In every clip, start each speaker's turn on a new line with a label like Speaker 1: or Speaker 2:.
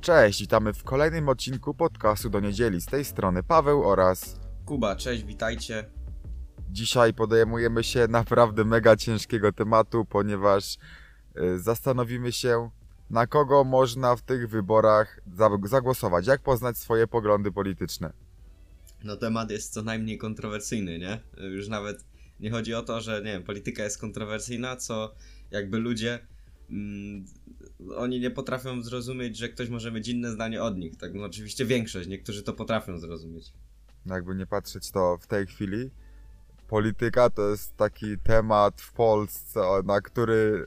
Speaker 1: Cześć, witamy w kolejnym odcinku podcastu do niedzieli. Z tej strony Paweł oraz
Speaker 2: Kuba, cześć, witajcie.
Speaker 1: dzisiaj podejmujemy się naprawdę mega ciężkiego tematu, ponieważ y, zastanowimy się, na kogo można w tych wyborach za- zagłosować, jak poznać swoje poglądy polityczne.
Speaker 2: No temat jest co najmniej kontrowersyjny, nie? Już nawet nie chodzi o to, że nie wiem, polityka jest kontrowersyjna, co jakby ludzie mm, oni nie potrafią zrozumieć, że ktoś może mieć inne zdanie od nich. Tak, no oczywiście większość, niektórzy to potrafią zrozumieć.
Speaker 1: No Jakby nie patrzeć, to w tej chwili polityka to jest taki temat w Polsce, na który,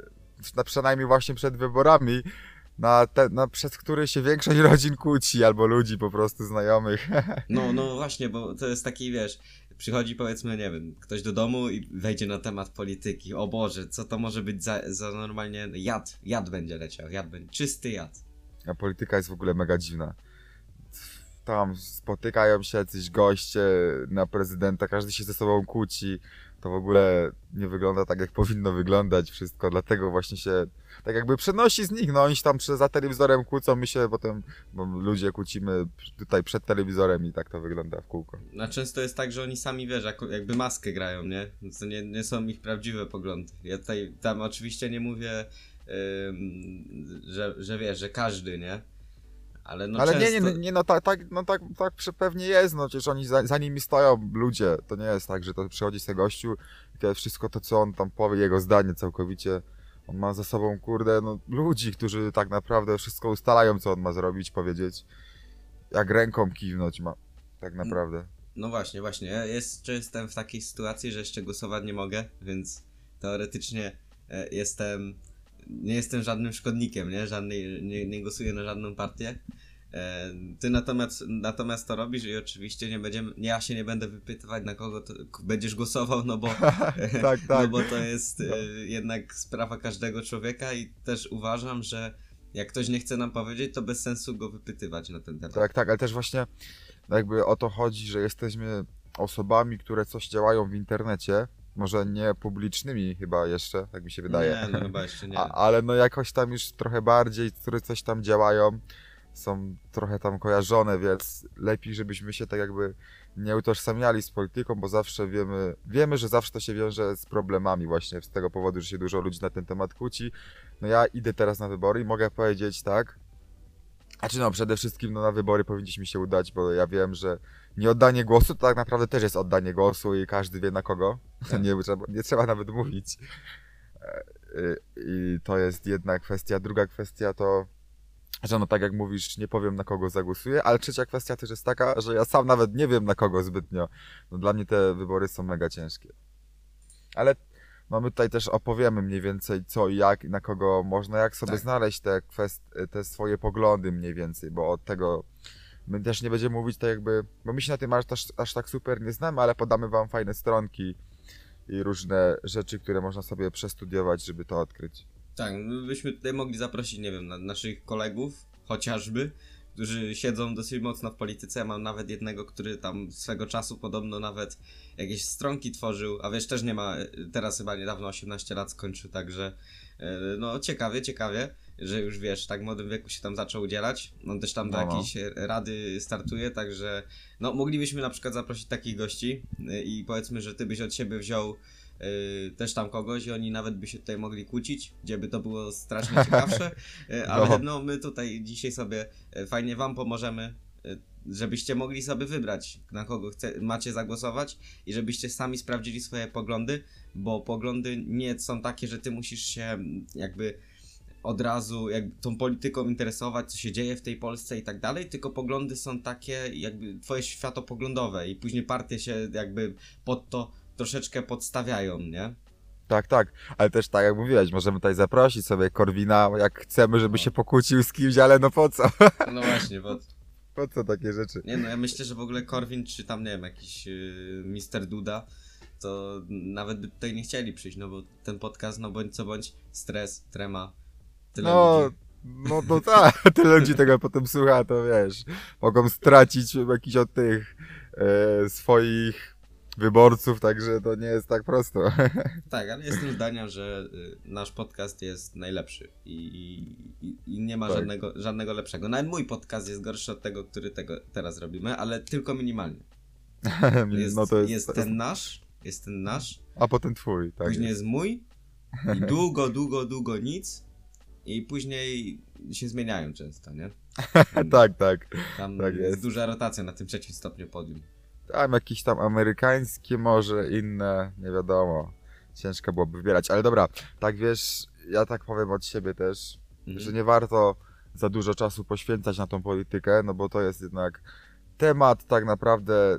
Speaker 1: na przynajmniej właśnie przed wyborami, na te, na, przez który się większość rodzin kłóci, albo ludzi po prostu znajomych.
Speaker 2: No, no właśnie, bo to jest taki, wiesz, przychodzi powiedzmy, nie wiem, ktoś do domu i wejdzie na temat polityki. O Boże, co to może być za, za normalnie jad, jad będzie leciał, jad będzie, czysty jad.
Speaker 1: A polityka jest w ogóle mega dziwna. Tam spotykają się jacyś goście na prezydenta, każdy się ze sobą kłóci. To w ogóle nie wygląda tak, jak powinno wyglądać wszystko, dlatego właśnie się tak jakby przenosi z nich. No oni się tam za telewizorem kłócą, my się potem, bo ludzie kłócimy tutaj przed telewizorem i tak to wygląda w kółko.
Speaker 2: No często jest tak, że oni sami, wiesz, jakby maskę grają, nie? To nie, nie są ich prawdziwe poglądy. Ja tutaj, tam oczywiście nie mówię, ym, że, że wiesz, że każdy, nie? Ale no
Speaker 1: Ale
Speaker 2: często...
Speaker 1: nie, nie, nie, no tak, tak, no tak, tak pewnie jest, no przecież oni za, za nimi stoją ludzie, to nie jest tak, że to przychodzi z tego gościu i to jest wszystko to, co on tam powie, jego zdanie całkowicie, on ma za sobą, kurde, no ludzi, którzy tak naprawdę wszystko ustalają, co on ma zrobić, powiedzieć, jak ręką kiwnąć ma, tak naprawdę.
Speaker 2: No właśnie, właśnie. Ja jeszcze jestem w takiej sytuacji, że jeszcze głosować nie mogę, więc teoretycznie e, jestem. Nie jestem żadnym szkodnikiem, nie? Żadnej, nie, nie głosuję na żadną partię. E, Ty natomiast, natomiast to robisz i oczywiście nie będziemy, ja się nie będę wypytywać na kogo będziesz głosował, no bo,
Speaker 1: tak,
Speaker 2: no
Speaker 1: tak.
Speaker 2: bo to jest
Speaker 1: No.
Speaker 2: e, jednak sprawa każdego człowieka i też uważam, że jak ktoś nie chce nam powiedzieć, to bez sensu go wypytywać na ten temat.
Speaker 1: Tak, tak, ale też właśnie jakby o to chodzi, że jesteśmy osobami, które coś działają w internecie, może nie publicznymi chyba jeszcze, tak mi się wydaje.
Speaker 2: Nie, no chyba jeszcze nie.
Speaker 1: A, ale no jakoś tam już trochę bardziej, które coś tam działają, są trochę tam kojarzone, więc lepiej, żebyśmy się tak jakby nie utożsamiali z polityką, bo zawsze wiemy, wiemy, że zawsze to się wiąże z problemami właśnie z tego powodu, że się dużo ludzi na ten temat kłóci. No ja idę teraz na wybory i mogę powiedzieć tak, a czy no przede wszystkim no, na wybory powinniśmy się udać, bo ja wiem, że nie oddanie głosu to tak naprawdę też jest oddanie głosu i każdy wie na kogo.
Speaker 2: Tak.
Speaker 1: nie, trzeba, nie trzeba nawet mówić. E, y, I to jest jedna kwestia. Druga kwestia to, że no tak jak mówisz, nie powiem na kogo zagłosuję, ale trzecia kwestia też jest taka, że ja sam nawet nie wiem na kogo zbytnio. No dla mnie te wybory są mega ciężkie. Ale no my tutaj też opowiemy mniej więcej co i jak i na kogo można, jak sobie
Speaker 2: Tak.
Speaker 1: znaleźć te, kwest- te swoje poglądy mniej więcej, bo od tego my też nie będziemy mówić tak jakby, bo my się na tym aż, aż, aż tak super nie znamy, ale podamy wam fajne stronki i różne rzeczy, które można sobie przestudiować, żeby to odkryć.
Speaker 2: Tak, my byśmy tutaj mogli zaprosić, nie wiem, na, naszych kolegów, chociażby, którzy siedzą dosyć mocno w polityce. Ja mam nawet jednego, który tam swego czasu podobno nawet jakieś stronki tworzył, a wiesz, też nie ma, teraz chyba niedawno 18 lat skończył, także e, no ciekawie, ciekawie, że już wiesz, tak w młodym wieku się tam zaczął udzielać. On też tam do
Speaker 1: No, no.
Speaker 2: jakiejś rady startuje, także no moglibyśmy na przykład zaprosić takich gości e, i powiedzmy, że ty byś od siebie wziął y, też tam kogoś i oni nawet by się tutaj mogli kłócić, gdzie by to było strasznie ciekawsze, y, ale
Speaker 1: No.
Speaker 2: no my tutaj dzisiaj sobie y, fajnie wam pomożemy, y, żebyście mogli sobie wybrać na kogo chce, macie zagłosować i żebyście sami sprawdzili swoje poglądy, bo poglądy nie są takie, że ty musisz się mm, jakby od razu jakby tą polityką interesować, co się dzieje w tej Polsce i tak dalej, tylko poglądy są takie jakby twoje światopoglądowe i później partie się jakby pod to troszeczkę podstawiają, nie?
Speaker 1: Tak, tak, ale też tak jak mówiłeś, możemy tutaj zaprosić sobie Korwina, jak chcemy, żeby
Speaker 2: No.
Speaker 1: się pokłócił z kimś, ale no po co?
Speaker 2: No właśnie, bo
Speaker 1: Po co takie rzeczy?
Speaker 2: nie no, ja myślę, że w ogóle Korwin czy tam, nie wiem, jakiś yy, Mister Duda, to nawet by tutaj nie chcieli przyjść, no bo ten podcast, no bądź co bądź, stres, trema, tyle
Speaker 1: No,
Speaker 2: ludzi.
Speaker 1: no, no tak, tyle ludzi tego potem słucha, to wiesz, mogą stracić jakiś od tych e, swoich wyborców, także to nie jest tak prosto.
Speaker 2: Tak, ale jestem zdania, że y, nasz podcast jest najlepszy i, i, i nie ma
Speaker 1: Tak.
Speaker 2: żadnego, żadnego lepszego. Nawet mój podcast jest gorszy od tego, który tego teraz robimy, ale tylko minimalnie. Jest,
Speaker 1: no to jest,
Speaker 2: jest ten nasz, jest ten nasz,
Speaker 1: A potem twój, tak.
Speaker 2: później jest mój i długo, długo, długo nic i później się zmieniają często, nie?
Speaker 1: tak, tak.
Speaker 2: Tam
Speaker 1: tak
Speaker 2: jest
Speaker 1: jest.
Speaker 2: duża rotacja na tym trzecim stopniu podium.
Speaker 1: Tam jakieś tam amerykańskie może, inne, nie wiadomo. Ciężko byłoby wybierać, ale dobra, tak wiesz, ja tak powiem od siebie też,
Speaker 2: Mhm.
Speaker 1: że nie warto za dużo czasu poświęcać na tą politykę, no bo to jest jednak temat tak naprawdę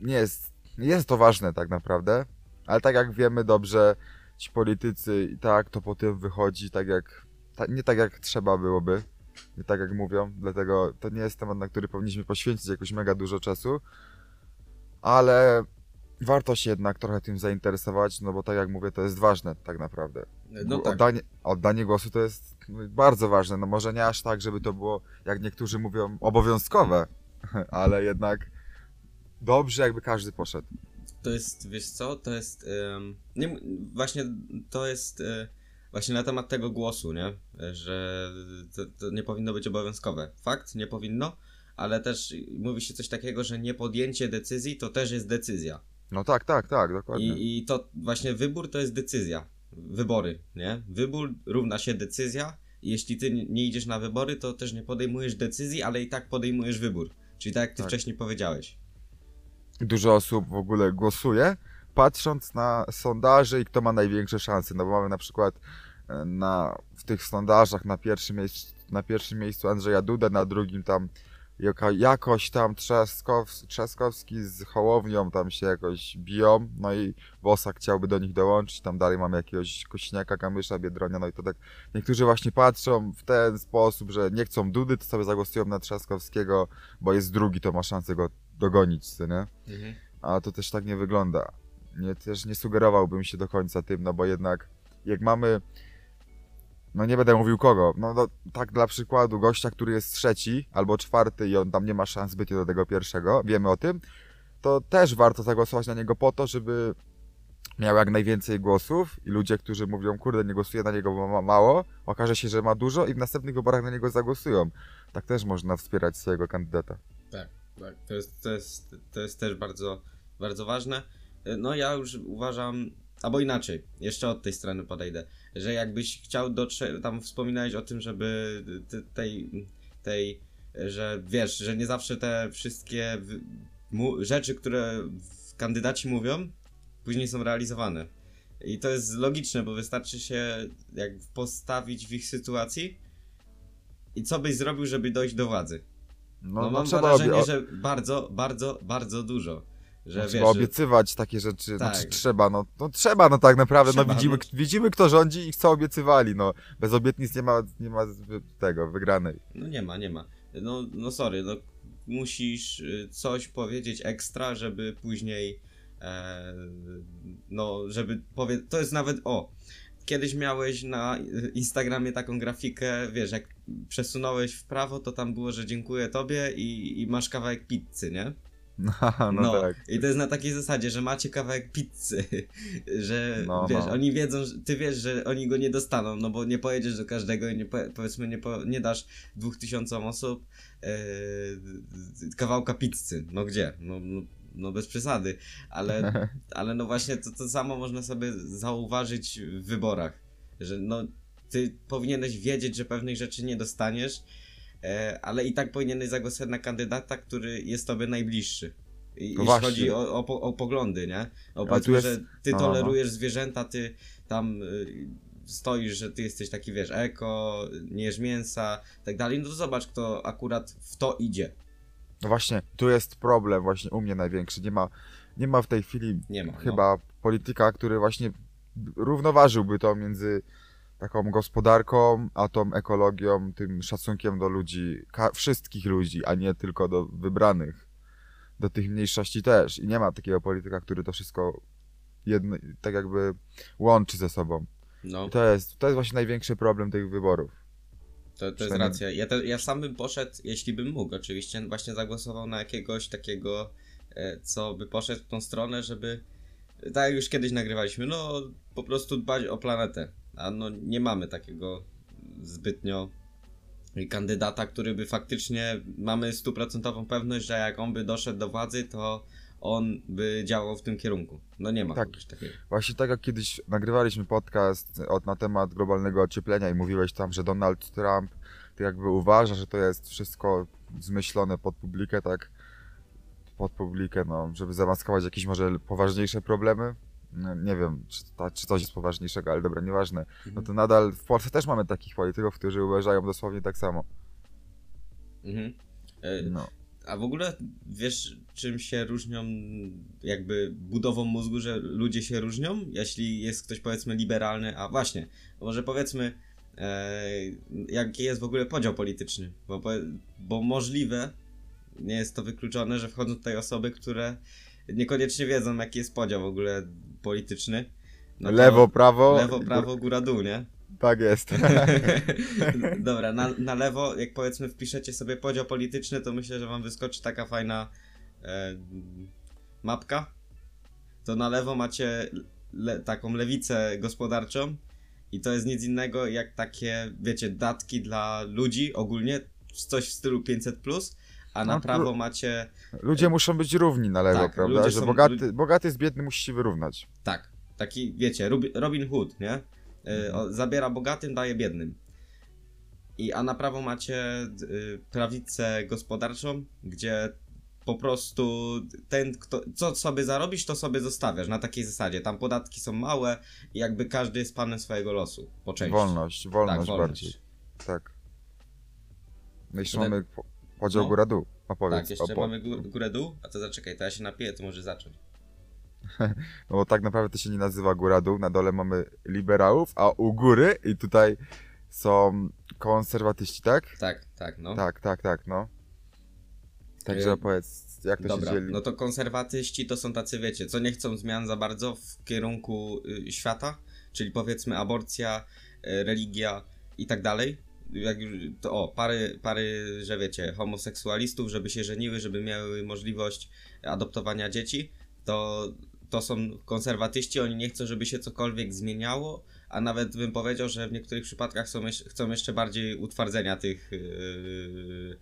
Speaker 1: nie jest, jest to ważne tak naprawdę, ale tak jak wiemy dobrze, ci politycy i tak to potem wychodzi tak jak, ta, nie tak jak trzeba byłoby, nie tak jak mówią, dlatego to nie jest temat, na który powinniśmy poświęcić jakoś mega dużo czasu, ale warto się jednak trochę tym zainteresować, no bo tak jak mówię, to jest ważne tak naprawdę.
Speaker 2: No tak.
Speaker 1: Oddanie, oddanie głosu to jest bardzo ważne. No może nie aż tak, żeby to było, jak niektórzy mówią, obowiązkowe, ale jednak dobrze, jakby każdy poszedł.
Speaker 2: To jest, wiesz co, to jest, nie, właśnie to jest e, właśnie na temat tego głosu, nie, że to, to nie powinno być obowiązkowe. Fakt, nie powinno, ale też mówi się coś takiego, że nie podjęcie decyzji to też jest decyzja.
Speaker 1: No tak, tak, tak, dokładnie.
Speaker 2: I, I to właśnie wybór to jest decyzja. Wybory, nie? Wybór równa się decyzja. Jeśli ty nie idziesz na wybory, to też nie podejmujesz decyzji, ale i tak podejmujesz wybór. Czyli tak jak ty
Speaker 1: Tak.
Speaker 2: wcześniej powiedziałeś.
Speaker 1: Dużo osób w ogóle głosuje, patrząc na sondaże i kto ma największe szanse. No bo mamy na przykład e, na, w tych sondażach na pierwszym, miejscu, na pierwszym miejscu Andrzeja Dudę, na drugim tam jaka, jakoś tam Trzaskows, Trzaskowski z Hołownią tam się jakoś biją, no i Bosak chciałby do nich dołączyć, tam dalej mamy jakiegoś Kośniaka, Kamysza, Biedronia, no i to tak niektórzy właśnie patrzą w ten sposób, że nie chcą Dudy, to sobie zagłosują na Trzaskowskiego, bo jest drugi, to ma szansę go dogonić, co nie? A to też tak nie wygląda. Nie, też nie sugerowałbym się do końca tym, no bo jednak jak mamy, no nie będę mówił kogo, no, no tak dla przykładu gościa, który jest trzeci albo czwarty i on tam nie ma szans zbytnio do tego pierwszego, wiemy o tym, to też warto zagłosować na niego po to, żeby miał jak najwięcej głosów i ludzie, którzy mówią, kurde, nie głosuję na niego, bo ma mało, okaże się, że ma dużo i w następnych wyborach na niego zagłosują. Tak też można wspierać swojego kandydata.
Speaker 2: Tak, tak. To jest, to jest, to jest też bardzo, bardzo ważne. No ja już uważam, albo inaczej, jeszcze od tej strony podejdę, że jakbyś chciał dotrzeć, tam wspominałeś o tym, żeby te- tej, tej, że wiesz, że nie zawsze te wszystkie rzeczy, które kandydaci mówią, później są realizowane. I to jest logiczne, bo wystarczy się jak postawić w ich sytuacji i co byś zrobił, żeby dojść do władzy.
Speaker 1: No,
Speaker 2: No, mam
Speaker 1: trzeba
Speaker 2: wrażenie, że bardzo, bardzo, bardzo dużo. Że
Speaker 1: no,
Speaker 2: wiesz,
Speaker 1: trzeba
Speaker 2: że,
Speaker 1: obiecywać takie rzeczy,
Speaker 2: Tak.
Speaker 1: znaczy trzeba, no, no trzeba, no tak naprawdę,
Speaker 2: Trzeba,
Speaker 1: no widzimy,
Speaker 2: no.
Speaker 1: widzimy kto rządzi i co obiecywali, no, bez obietnic nie ma, nie ma tego, wygranej.
Speaker 2: no nie ma, nie ma. No, no sorry, no musisz y, coś powiedzieć ekstra, żeby później e, no, żeby powie... To jest nawet, o, kiedyś miałeś na y, Instagramie taką grafikę, wiesz, jak przesunąłeś w prawo, to tam było, że dziękuję tobie i, i masz kawałek pizzy, nie?
Speaker 1: No, no, tak.
Speaker 2: I to jest na takiej zasadzie, że macie kawałek pizzy, że
Speaker 1: No,
Speaker 2: wiesz,
Speaker 1: no.
Speaker 2: oni wiedzą, że ty wiesz, że oni go nie dostaną, no bo nie pojedziesz do każdego i nie po, powiedzmy nie, po, nie dasz dwóch tysiącom osób e, kawałka pizzy. No gdzie? No, no, no bez przesady, ale, ale no właśnie to, to samo można sobie zauważyć w wyborach, że no ty powinieneś wiedzieć, że pewnych rzeczy nie dostaniesz, ale i tak powinieneś zagłosować na kandydata, który jest tobie najbliższy. I,
Speaker 1: No
Speaker 2: jeśli
Speaker 1: właśnie.
Speaker 2: chodzi o, o, o poglądy, nie? O powiedzmy,
Speaker 1: jest-
Speaker 2: że ty
Speaker 1: no, no, no.
Speaker 2: tolerujesz zwierzęta, ty tam y, stoisz, że ty jesteś taki, wiesz, eko, nie jesz mięsa, tak dalej, no to zobacz, kto akurat w to idzie.
Speaker 1: No właśnie, tu jest problem właśnie u mnie największy, nie ma, nie ma w tej chwili
Speaker 2: ma. no.
Speaker 1: chyba polityka, który właśnie równoważyłby to między taką gospodarką, a tą ekologią, tym szacunkiem do ludzi, wszystkich ludzi, a nie tylko do wybranych, do tych mniejszości też. I nie ma takiego polityka, który to wszystko jedno, tak jakby łączy ze sobą.
Speaker 2: No.
Speaker 1: I to jest, to jest właśnie największy problem tych wyborów.
Speaker 2: To, to jest racja. Ja, te, ja sam bym poszedł, jeśli bym mógł, oczywiście, właśnie zagłosował na jakiegoś takiego e, co by poszedł w tą stronę, żeby tak jak już kiedyś nagrywaliśmy, no po prostu dbać o planetę. A no nie mamy takiego zbytnio kandydata, który by faktycznie mamy stuprocentową pewność, że jak on by doszedł do władzy, to on by działał w tym kierunku. No nie ma
Speaker 1: Tak.
Speaker 2: takiego.
Speaker 1: Właśnie tak jak kiedyś nagrywaliśmy podcast od, na temat globalnego ocieplenia i mówiłeś tam, że Donald Trump to jakby uważa, że to jest wszystko zmyślone pod publikę, tak? Pod publikę, no, żeby zamaskować jakieś może poważniejsze problemy. No, nie wiem, czy, ta, czy coś jest poważniejszego, ale dobra, nieważne. No to nadal w Polsce też mamy takich polityków, którzy uważają dosłownie tak samo.
Speaker 2: Mhm. E,
Speaker 1: No.
Speaker 2: A w ogóle wiesz, czym się różnią, jakby budową mózgu, że ludzie się różnią? Jeśli jest ktoś powiedzmy liberalny, a właśnie, może powiedzmy, e, jaki jest w ogóle podział polityczny? Bo, bo możliwe, nie jest to wykluczone, że wchodzą tutaj osoby, które niekoniecznie wiedzą, jaki jest podział w ogóle polityczny. No
Speaker 1: lewo, prawo.
Speaker 2: lewo, prawo, góra, dół, nie?
Speaker 1: Tak jest.
Speaker 2: Dobra, na, na lewo, jak powiedzmy wpiszecie sobie podział polityczny, to myślę, że wam wyskoczy taka fajna e, mapka. To na lewo macie le, taką lewicę gospodarczą i to jest nic innego jak takie, wiecie, datki dla ludzi ogólnie, coś w stylu 500+, a na
Speaker 1: No,
Speaker 2: prawo macie,
Speaker 1: Ludzie muszą być równi na lewo,
Speaker 2: Tak,
Speaker 1: prawda? Że
Speaker 2: są-
Speaker 1: bogaty, bogaty z biedny musi się wyrównać.
Speaker 2: tak, taki, wiecie, Robin Hood, nie? E,
Speaker 1: Mhm.
Speaker 2: zabiera bogatym, daje biednym. I, a na prawo macie y, prawicę gospodarczą, gdzie po prostu ten, kto, co sobie zarobisz, to sobie zostawiasz na takiej zasadzie. Tam podatki są małe i jakby każdy jest panem swojego losu, po części.
Speaker 1: Wolność, wolność,
Speaker 2: tak, wolność.
Speaker 1: bardziej. Tak. No jeszcze
Speaker 2: Potem-
Speaker 1: mamy podział
Speaker 2: No.
Speaker 1: góra-dół. Opowiedz.
Speaker 2: Tak, jeszcze
Speaker 1: opo-
Speaker 2: mamy gó- górę-dół, a to zaczekaj, to ja się napiję, to może zacząć.
Speaker 1: No bo tak naprawdę to się nie nazywa góra-dół. Na dole mamy liberałów, a u góry i tutaj są konserwatyści, tak?
Speaker 2: Tak, tak, no.
Speaker 1: Tak, tak, tak, no. Także opowiedz, jak to
Speaker 2: Dobra,
Speaker 1: się dzieli.
Speaker 2: no to konserwatyści to są tacy, wiecie, co nie chcą zmian za bardzo w kierunku y, świata, czyli powiedzmy aborcja, y, religia i tak dalej. Jak to o, pary, pary, że wiecie, homoseksualistów, żeby się żeniły, żeby miały możliwość adoptowania dzieci, to, to są konserwatyści, oni nie chcą, żeby się cokolwiek zmieniało, a nawet bym powiedział, że w niektórych przypadkach są, chcą jeszcze bardziej utwardzenia tych, yy,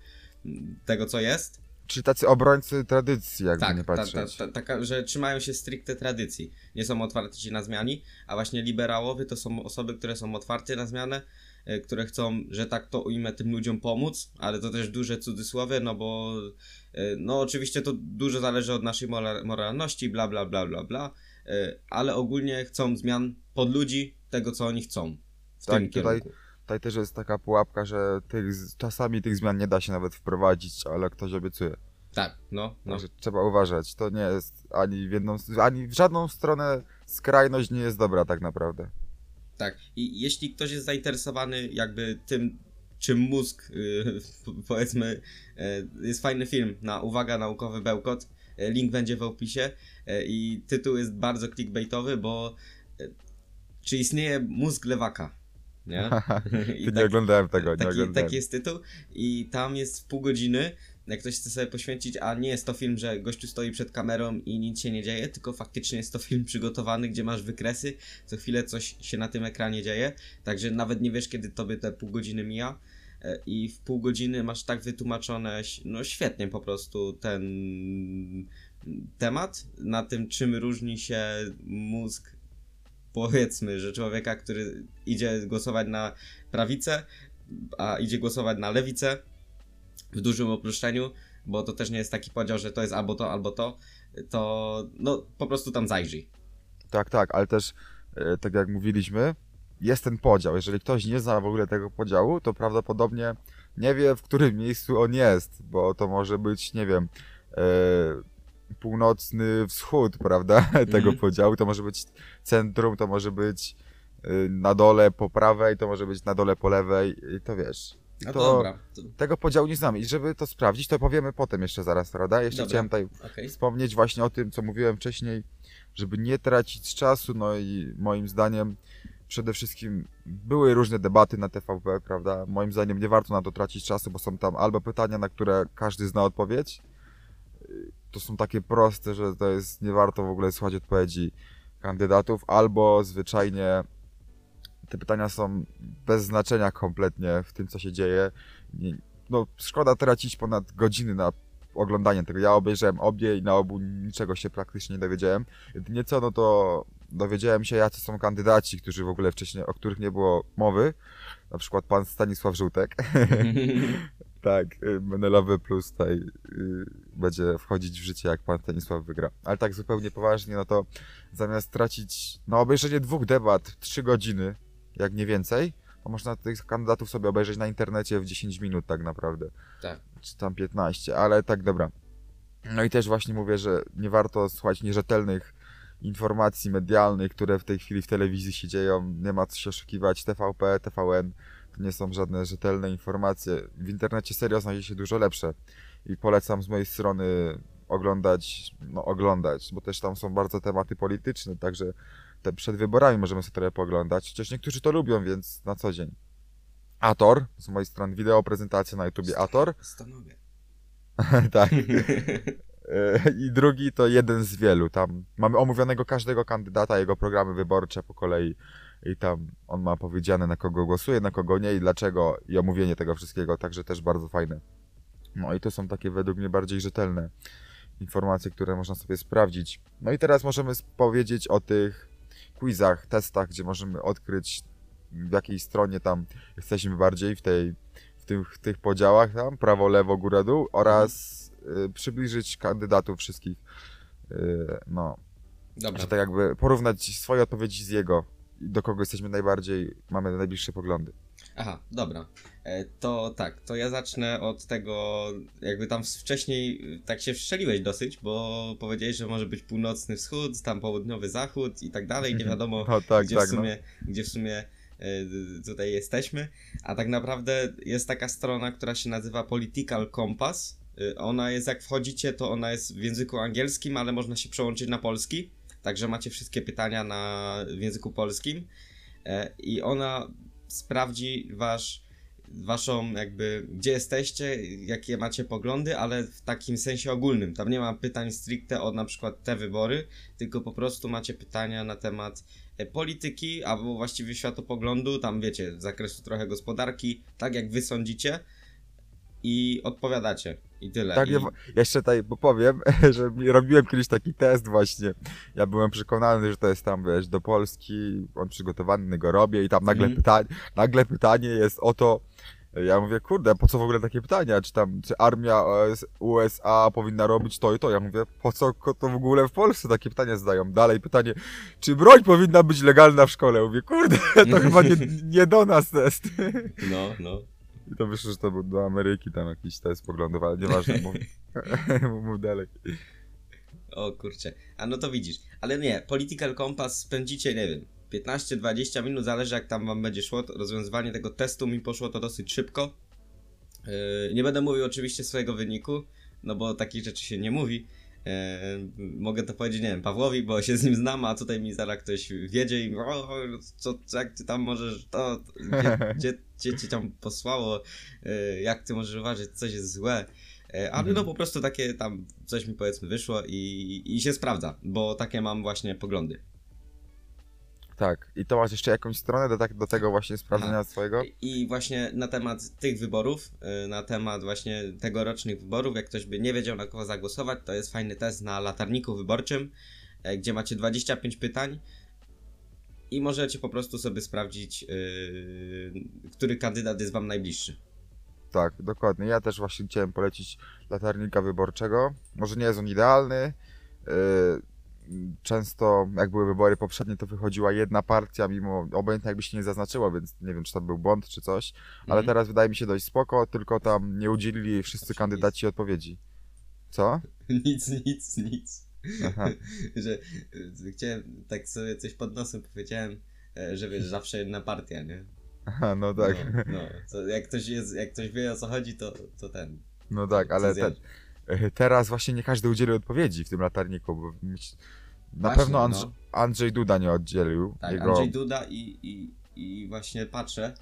Speaker 2: tego co jest.
Speaker 1: Czyli tacy obrońcy tradycji, jakby nie
Speaker 2: Tak, ta, ta,
Speaker 1: patrzeć.
Speaker 2: ta, że trzymają się stricte tradycji. Nie są otwarci na zmiany, a właśnie liberałowie to są osoby, które są otwarte na zmianę, które chcą, że tak to ujmę, tym ludziom pomóc, ale to też duże cudzysłowie, no bo e, no oczywiście to dużo zależy od naszej mora- moralności, bla bla bla bla bla, e, ale ogólnie chcą zmian pod ludzi, tego co oni chcą. W
Speaker 1: Tak,
Speaker 2: tym
Speaker 1: tutaj-
Speaker 2: kierunku.
Speaker 1: Tutaj też jest taka pułapka, że tych, czasami tych zmian nie da się nawet wprowadzić, ale ktoś obiecuje.
Speaker 2: Tak, no, no.
Speaker 1: Także trzeba uważać. To nie jest ani w jedną, ani w żadną stronę skrajność nie jest dobra tak naprawdę.
Speaker 2: Tak. I jeśli ktoś jest zainteresowany jakby tym, czym mózg, yy, powiedzmy, yy, jest fajny film na Uwaga Naukowy Bełkot. Yy, Link będzie w opisie yy, i tytuł jest bardzo clickbaitowy, bo yy, czy istnieje mózg lewaka? Nie? I
Speaker 1: nie
Speaker 2: tak-
Speaker 1: oglądałem tego, nie
Speaker 2: taki,
Speaker 1: oglądałem.
Speaker 2: taki jest tytuł i tam jest pół godziny, jak ktoś chce sobie poświęcić, a nie jest to film, że gościu stoi przed kamerą i nic się nie dzieje, tylko faktycznie jest to film przygotowany, gdzie masz wykresy, co chwilę coś się na tym ekranie dzieje, także nawet nie wiesz, kiedy tobie te pół godziny mija. E, i w pół godziny masz tak wytłumaczone, no świetnie po prostu ten temat, na tym czym różni się mózg powiedzmy, że człowieka, który idzie głosować na prawicę, a idzie głosować na lewicę w dużym uproszczeniu, bo to też nie jest taki podział, że to jest albo to, albo to, to no po prostu tam zajrzyj.
Speaker 1: Tak, tak, ale też e, tak jak mówiliśmy, jest ten podział. Jeżeli ktoś nie zna w ogóle tego podziału, to prawdopodobnie nie wie, w którym miejscu on jest, bo to może być, nie wiem, e, północny wschód, prawda, tego
Speaker 2: Mhm.
Speaker 1: podziału, to może być centrum, to może być e, na dole po prawej, to może być na dole po lewej, i to wiesz.
Speaker 2: No
Speaker 1: To-
Speaker 2: dobra,
Speaker 1: Tego podziału nie znamy i żeby to sprawdzić, to powiemy potem jeszcze zaraz, prawda? Jeszcze
Speaker 2: Dobra.
Speaker 1: chciałem tutaj
Speaker 2: okej.
Speaker 1: wspomnieć właśnie o tym, co mówiłem wcześniej, żeby nie tracić czasu, no i moim zdaniem przede wszystkim były różne debaty na TVP, prawda? Moim zdaniem nie warto na to tracić czasu, bo są tam albo pytania, na które każdy zna odpowiedź to są takie proste, że to jest nie warto w ogóle słuchać odpowiedzi kandydatów, albo zwyczajnie te pytania są bez znaczenia kompletnie w tym, co się dzieje. No, szkoda tracić ponad godziny na oglądanie tego. Ja obejrzałem obie i na obu niczego się praktycznie nie dowiedziałem. Jedynie co, no to dowiedziałem się, jacy są kandydaci, którzy w ogóle wcześniej, o których nie było mowy. Na przykład pan Stanisław Żółtek. tak, Menelowy Plus tutaj y, będzie wchodzić w życie, jak pan Stanisław wygra. Ale tak zupełnie poważnie, no to zamiast tracić na obejrzenie dwóch debat trzy godziny, jak nie więcej, to można tych kandydatów sobie obejrzeć na internecie w 10 minut tak naprawdę.
Speaker 2: Tak.
Speaker 1: Czy tam 15, ale tak dobra. No i też właśnie mówię, że nie warto słuchać nierzetelnych informacji medialnych, które w tej chwili w telewizji się dzieją. Nie ma co się oszukiwać. TVP, TVN to nie są żadne rzetelne informacje. W internecie serio znajdzie się dużo lepsze. I polecam z mojej strony oglądać, no oglądać, bo też tam są bardzo tematy polityczne, także te przed wyborami możemy sobie trochę pooglądać. Chociaż niektórzy to lubią, więc na co dzień. Ator, z mojej strony wideo prezentacja na YouTubie Ator.
Speaker 2: Stanowię.
Speaker 1: tak. E, I drugi to jeden z wielu. Tam mamy omówionego każdego kandydata, jego programy wyborcze po kolei. I tam on ma powiedziane, na kogo głosuje, na kogo nie i dlaczego, i omówienie tego wszystkiego, także też bardzo fajne. No i to są takie według mnie bardziej rzetelne informacje, które można sobie sprawdzić. No i teraz możemy powiedzieć o tych quizach, testach, gdzie możemy odkryć w jakiej stronie tam jesteśmy bardziej w tej w tych, tych podziałach tam, prawo, lewo, góra, dół oraz y, przybliżyć kandydatów wszystkich. Y, no,
Speaker 2: Dobra.
Speaker 1: że tak jakby porównać swoje odpowiedzi z jego i do kogo jesteśmy najbardziej, mamy najbliższe poglądy.
Speaker 2: Aha, dobra. E, To tak, to ja zacznę od tego, jakby tam wcześniej y, tak się wszczeliłeś dosyć, bo powiedziałeś, że może być północny wschód, tam południowy zachód i tak dalej, nie wiadomo
Speaker 1: No tak,
Speaker 2: gdzie,
Speaker 1: tak,
Speaker 2: w sumie, gdzie w sumie e, tutaj jesteśmy, a tak naprawdę jest taka strona, która się nazywa Political Compass. Ona jest, jak wchodzicie, to ona jest w języku angielskim, ale można się przełączyć na polski, także macie wszystkie pytania na, w języku polskim. E, i ona sprawdzi wasz, waszą jakby, gdzie jesteście, jakie macie poglądy, ale w takim sensie ogólnym. Tam nie ma pytań stricte o na przykład te wybory, tylko po prostu macie pytania na temat e, polityki, albo właściwie światopoglądu, tam wiecie, z zakresu trochę gospodarki, tak jak wy sądzicie i odpowiadacie. I tyle.
Speaker 1: Tak,
Speaker 2: I...
Speaker 1: ja, jeszcze tutaj powiem, że robiłem kiedyś taki test właśnie. Ja byłem przekonany, że to jest tam, wiesz, do Polski, on przygotowany, go robię i tam nagle,
Speaker 2: Mhm.
Speaker 1: pytanie, nagle pytanie jest o to, ja mówię, kurde, po co w ogóle takie pytania? Czy tam, czy armia USA powinna robić to i to? Ja mówię, po co to w ogóle w Polsce takie pytania zadają? Dalej pytanie, czy broń powinna być legalna w szkole? Mówię, kurde, to chyba nie, nie do nas test.
Speaker 2: No, no.
Speaker 1: I to wyszło, że to był do Ameryki tam jakiś test poglądów, ale nieważne, mów, mów dalej.
Speaker 2: O kurczę. A no to widzisz. Ale nie, Political Compass spędzicie, nie wiem, 15-20 minut, zależy jak tam wam będzie szło. Rozwiązywanie tego testu mi poszło to dosyć szybko. Yy, nie będę mówił oczywiście swojego wyniku, no bo takich rzeczy się nie mówi. Yy, mogę to powiedzieć, nie wiem, Pawłowi, bo się z nim znam, a tutaj mi zaraz ktoś wiedzie i o, co, jak ty tam możesz, to, gdzie, gdzie, gdzie cię tam posłało, yy, jak ty możesz uważać, coś jest złe. Ale
Speaker 1: Mhm.
Speaker 2: no po prostu takie tam coś mi powiedzmy wyszło i, i się sprawdza, bo takie mam właśnie poglądy.
Speaker 1: Tak, i to masz jeszcze jakąś stronę do, tak, do tego właśnie sprawdzenia swojego?
Speaker 2: I właśnie na temat tych wyborów, y, na temat właśnie tegorocznych wyborów, jak ktoś by nie wiedział na kogo zagłosować, to jest fajny test na latarniku wyborczym, e, gdzie macie 25 pytań i możecie po prostu sobie sprawdzić, yy, który kandydat jest wam najbliższy.
Speaker 1: Tak, dokładnie. Ja też właśnie chciałem polecić latarnika wyborczego. Może nie jest on idealny. Yy, często, jak były wybory poprzednie, to wychodziła jedna partia, mimo obojętnie jakby się nie zaznaczyło, więc nie wiem, czy to był błąd, czy coś. Ale
Speaker 2: Mhm.
Speaker 1: teraz wydaje mi się dość spoko, tylko tam nie udzielili wszyscy kandydaci odpowiedzi. Co?
Speaker 2: nic, nic, nic. Że y, chciałem, tak sobie coś pod nosem powiedziałem, e, że wiesz, zawsze jedna partia, nie?
Speaker 1: Aha, no tak.
Speaker 2: No, no. Jak ktoś jest, jak ktoś wie o co chodzi, to, to ten.
Speaker 1: No tak, ale te,
Speaker 2: zjadł.
Speaker 1: e, teraz właśnie nie każdy udzielił odpowiedzi w tym latarniku, bo na
Speaker 2: Właśnie,
Speaker 1: pewno Andrz-
Speaker 2: no.
Speaker 1: Andrzej Duda nie oddzielił.
Speaker 2: Tak,
Speaker 1: Jego...
Speaker 2: Andrzej Duda i, i, i właśnie patrzę,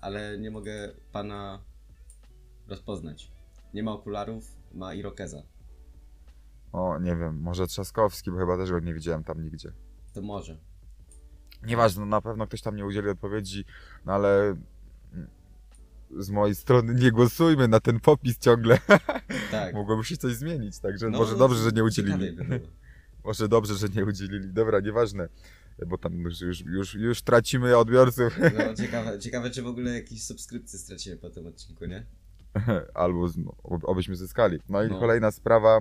Speaker 2: ale nie mogę pana rozpoznać. Nie ma okularów, ma irokeza.
Speaker 1: O, nie wiem, może Trzaskowski, bo chyba też go nie widziałem tam nigdzie.
Speaker 2: To może.
Speaker 1: Nieważne, no na pewno ktoś tam nie udzieli odpowiedzi, no ale z mojej strony nie głosujmy na ten popis ciągle.
Speaker 2: Tak.
Speaker 1: Mogłoby się coś zmienić, także
Speaker 2: No,
Speaker 1: może dobrze, że nie udzielili. Może dobrze, że nie udzielili. Dobra, nieważne, bo tam już, już, już, tracimy odbiorców.
Speaker 2: No, ciekawe, ciekawe, czy w ogóle jakieś subskrypcje straciłem po tym odcinku, nie?
Speaker 1: Albo z- ob- obyśmy zyskali. No i
Speaker 2: No.
Speaker 1: kolejna sprawa,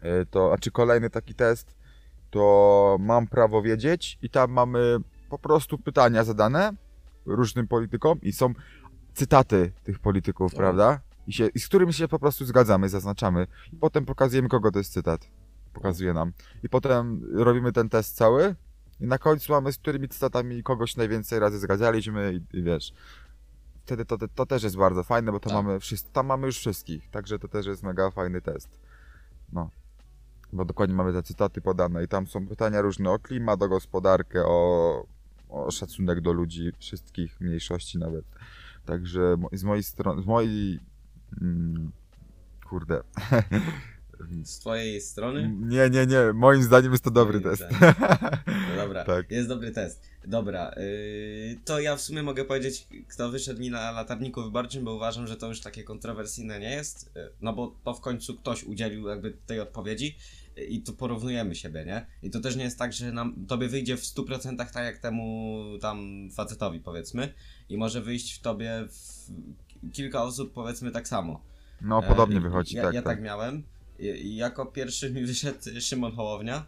Speaker 1: e, to, a czy kolejny taki test, to mam prawo wiedzieć i tam mamy po prostu pytania zadane różnym politykom i są cytaty tych polityków,
Speaker 2: O.
Speaker 1: prawda? I, się, I z którymi się po prostu zgadzamy, zaznaczamy. I potem pokazujemy, kogo to jest cytat. Pokazuje nam. I potem robimy ten test cały i na końcu mamy, z którymi cytatami kogoś najwięcej razy zgadzaliśmy i, i wiesz. Wtedy to, to, to też jest bardzo fajne, bo tam,
Speaker 2: Tak.
Speaker 1: mamy wszyscy, tam mamy już wszystkich, także to też jest mega fajny test. No. Bo dokładnie mamy te cytaty podane i tam są pytania różne o klimat, o gospodarkę, o, o szacunek do ludzi, wszystkich mniejszości nawet. Także z mojej strony, z mojej... Mm, kurde.
Speaker 2: Z twojej strony?
Speaker 1: Nie, nie, nie. Moim zdaniem jest to dobry
Speaker 2: Moim
Speaker 1: test.
Speaker 2: No dobra,
Speaker 1: Tak.
Speaker 2: jest dobry test. Dobra, yy, to ja w sumie mogę powiedzieć, kto wyszedł mi na latarniku wyborczym, bo uważam, że to już takie kontrowersyjne nie jest, yy, no bo to w końcu ktoś udzielił jakby tej odpowiedzi i tu porównujemy siebie, nie? I to też nie jest tak, że nam, tobie wyjdzie w 100% tak jak temu tam facetowi powiedzmy i może wyjść w tobie w kilka osób powiedzmy tak samo.
Speaker 1: No, podobnie
Speaker 2: E,
Speaker 1: wychodzi,
Speaker 2: ja,
Speaker 1: tak,
Speaker 2: Ja
Speaker 1: tak.
Speaker 2: tak miałem. I, jako pierwszy mi wyszedł Szymon Hołownia,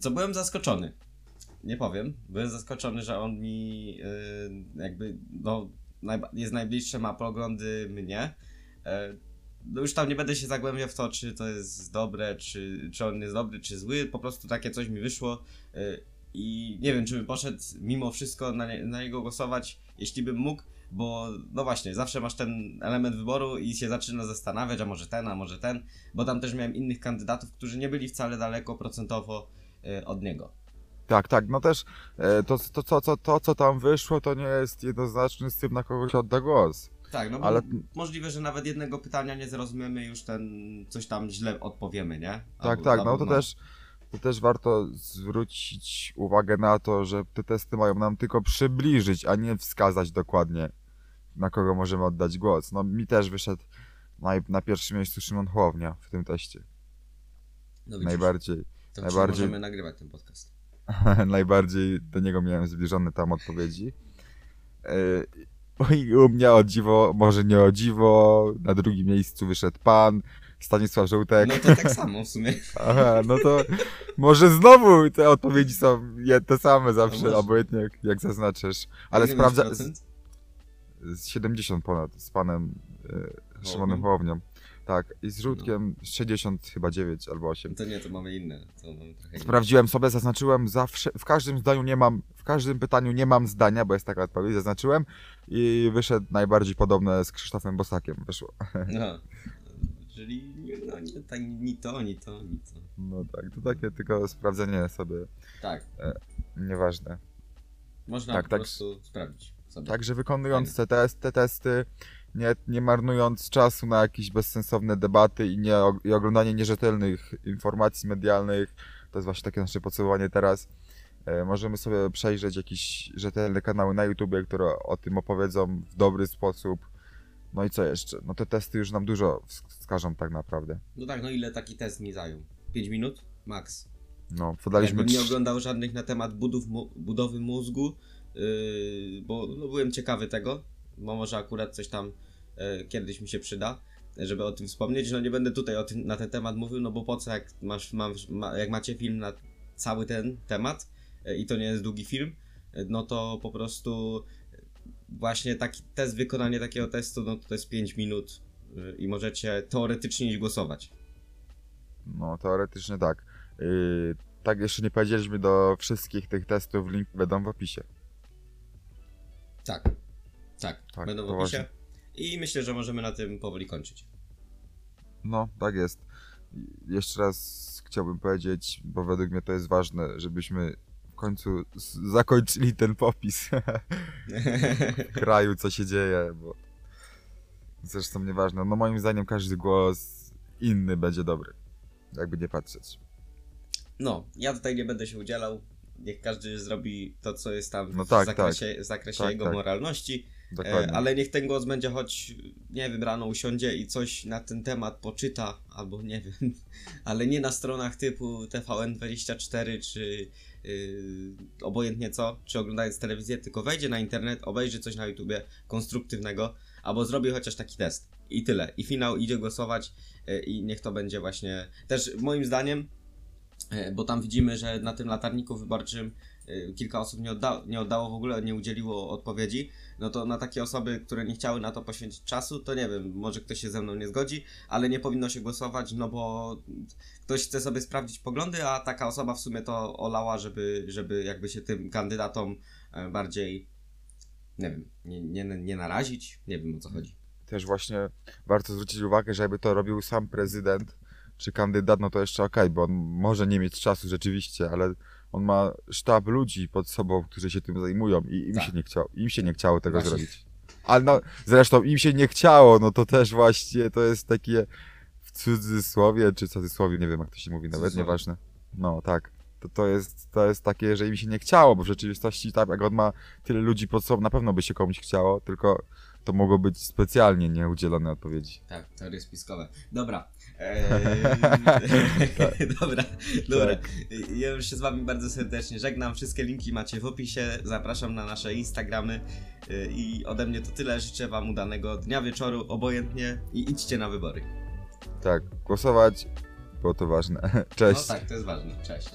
Speaker 2: co byłem zaskoczony. Nie powiem. Byłem zaskoczony, że on mi yy, jakby no, najba- jest najbliższy, ma poglądy mnie. E, no już tam nie będę się zagłębiał w to, czy to jest dobre, czy, czy on jest dobry, czy zły. Po prostu takie coś mi wyszło. y, I nie wiem, czy bym poszedł mimo wszystko na, na niego głosować, jeśli bym mógł, bo no właśnie, zawsze masz ten element wyboru i się zaczyna zastanawiać, a może ten, a może ten, bo tam też miałem innych kandydatów, którzy nie byli wcale daleko procentowo y, od niego.
Speaker 1: Tak, tak, no też e, to, to, to, to, to, co tam wyszło, to nie jest jednoznaczne z tym, na kogo się odda głos.
Speaker 2: Tak, no bo
Speaker 1: Ale-
Speaker 2: możliwe, że nawet jednego pytania nie zrozumiemy, już ten coś tam źle odpowiemy, nie?
Speaker 1: Tak,
Speaker 2: Albo-
Speaker 1: tak, no
Speaker 2: albo
Speaker 1: to też, to też warto zwrócić uwagę na to, że te testy mają nam tylko przybliżyć, a nie wskazać dokładnie, na kogo możemy oddać głos. No mi też wyszedł na, na pierwszym miejscu Szymon Hołownia w tym teście.
Speaker 2: no, widzisz,
Speaker 1: Najbardziej,
Speaker 2: to
Speaker 1: najbardziej-
Speaker 2: możemy nagrywać ten podcast.
Speaker 1: najbardziej do niego miałem zbliżone tam odpowiedzi. E, I u mnie o dziwo, może nie o dziwo, na drugim miejscu wyszedł pan Stanisław Żółtek.
Speaker 2: No to tak samo w sumie.
Speaker 1: Aha, no to może znowu te odpowiedzi są te same zawsze,
Speaker 2: może.
Speaker 1: obojętnie jak, jak zaznaczysz. Ale
Speaker 2: Ile
Speaker 1: sprawdza z, z 70 ponad z panem e, Szymonem
Speaker 2: Hołownią?
Speaker 1: Tak, i z Żółtkiem 60 chyba 9 albo 8.
Speaker 2: To nie, to mamy inne. To mamy trochę.
Speaker 1: Sprawdziłem sobie, zaznaczyłem zawsze, w każdym zdaniu nie mam, w każdym pytaniu nie mam zdania, bo jest taka odpowiedź, zaznaczyłem i wyszedł najbardziej podobne z Krzysztofem Bosakiem, wyszło.
Speaker 2: No. Czyli no, nie, tak, ni to, ni to, ni to.
Speaker 1: No tak, to takie tylko sprawdzenie sobie,
Speaker 2: Tak,
Speaker 1: nieważne.
Speaker 2: można
Speaker 1: Tak,
Speaker 2: po
Speaker 1: tak.
Speaker 2: prostu sprawdzić sobie.
Speaker 1: Także wykonując te, test, te testy, nie, nie marnując czasu na jakieś bezsensowne debaty i, nie, i oglądanie nierzetelnych informacji medialnych, to jest właśnie takie nasze podsumowanie teraz, e, możemy sobie przejrzeć jakieś rzetelne kanały na YouTube, które o tym opowiedzą w dobry sposób. No i co jeszcze? No te testy już nam dużo wsk- wskażą tak naprawdę.
Speaker 2: No tak, no ile taki test mi zajął? 5 minut? Max.
Speaker 1: No, podaliśmy...
Speaker 2: Jakbym nie oglądał żadnych na temat budów, budowy mózgu, yy, bo no, byłem ciekawy tego, bo może akurat coś tam yy, kiedyś mi się przyda, żeby o tym wspomnieć. No nie będę tutaj o tym, na ten temat mówił, no bo po co, jak, masz, mam, ma, jak macie film na cały ten temat yy, i to nie jest długi film, yy, no to po prostu yy, właśnie taki test, wykonanie takiego testu, no to jest 5 minut yy, i możecie teoretycznie iść głosować.
Speaker 1: No, teoretycznie tak. Yy, tak, jeszcze nie powiedzieliśmy do wszystkich tych testów, link będą w opisie.
Speaker 2: Tak. Tak,
Speaker 1: Tak,
Speaker 2: będą w opisie. I myślę, że możemy na tym powoli kończyć.
Speaker 1: No, tak jest. Jeszcze raz chciałbym powiedzieć, bo według mnie to jest ważne, żebyśmy w końcu zakończyli ten popis w kraju, co się dzieje, bo zresztą nieważne. No moim zdaniem każdy głos inny będzie dobry. jakby nie patrzeć.
Speaker 2: No, ja tutaj nie będę się udzielał. Niech każdy zrobi to, co jest tam
Speaker 1: No
Speaker 2: w
Speaker 1: tak,
Speaker 2: zakresie, w zakresie
Speaker 1: Tak,
Speaker 2: jego
Speaker 1: tak.
Speaker 2: moralności. E,
Speaker 1: Dokładnie.
Speaker 2: ale niech ten głos będzie choć, nie wiem, rano usiądzie i coś na ten temat poczyta, albo nie wiem, ale nie na stronach typu TVN24 czy yy, obojętnie co, czy oglądając telewizję, tylko wejdzie na internet, obejrzy coś na YouTubie konstruktywnego, albo zrobi chociaż taki test. I tyle. I finał idzie głosować yy, i niech to będzie właśnie też moim zdaniem, yy, bo tam widzimy, że na tym latarniku wyborczym kilka osób nie, odda- nie oddało w ogóle, nie udzieliło odpowiedzi no to na takie osoby, które nie chciały na to poświęcić czasu, to nie wiem, może ktoś się ze mną nie zgodzi, ale nie powinno się głosować, no bo ktoś chce sobie sprawdzić poglądy, a taka osoba w sumie to olała, żeby, żeby jakby się tym kandydatom e, bardziej, nie wiem, nie, nie, nie narazić, nie wiem o co chodzi.
Speaker 1: Też właśnie warto zwrócić uwagę, że jakby to robił sam prezydent czy kandydat, no to jeszcze okej, bo on może nie mieć czasu rzeczywiście, ale on ma sztab ludzi pod sobą, którzy się tym zajmują i im
Speaker 2: Tak.
Speaker 1: się nie chciało, im się nie chciało tego
Speaker 2: Właśnie.
Speaker 1: zrobić. Ale no, zresztą im się nie chciało, no to też właśnie to jest takie w cudzysłowie, czy cudzysłowie, nie wiem jak to się mówi, nawet nieważne. No tak. To, to, jest, to jest takie, że im się nie chciało, bo w rzeczywistości tak, jak on ma tyle ludzi pod sobą, na pewno by się komuś chciało, tylko to mogło być specjalnie nieudzielone odpowiedzi.
Speaker 2: Tak, teorie spiskowe. Dobra. Eee, dobra, dobra. Ja już się z wami bardzo serdecznie żegnam. Wszystkie linki macie w opisie. Zapraszam na nasze Instagramy. Yy, I ode mnie to tyle. Życzę wam udanego dnia, wieczoru, obojętnie i idźcie na wybory.
Speaker 1: Tak, głosować, było to ważne. Cześć.
Speaker 2: No tak, to jest ważne. Cześć.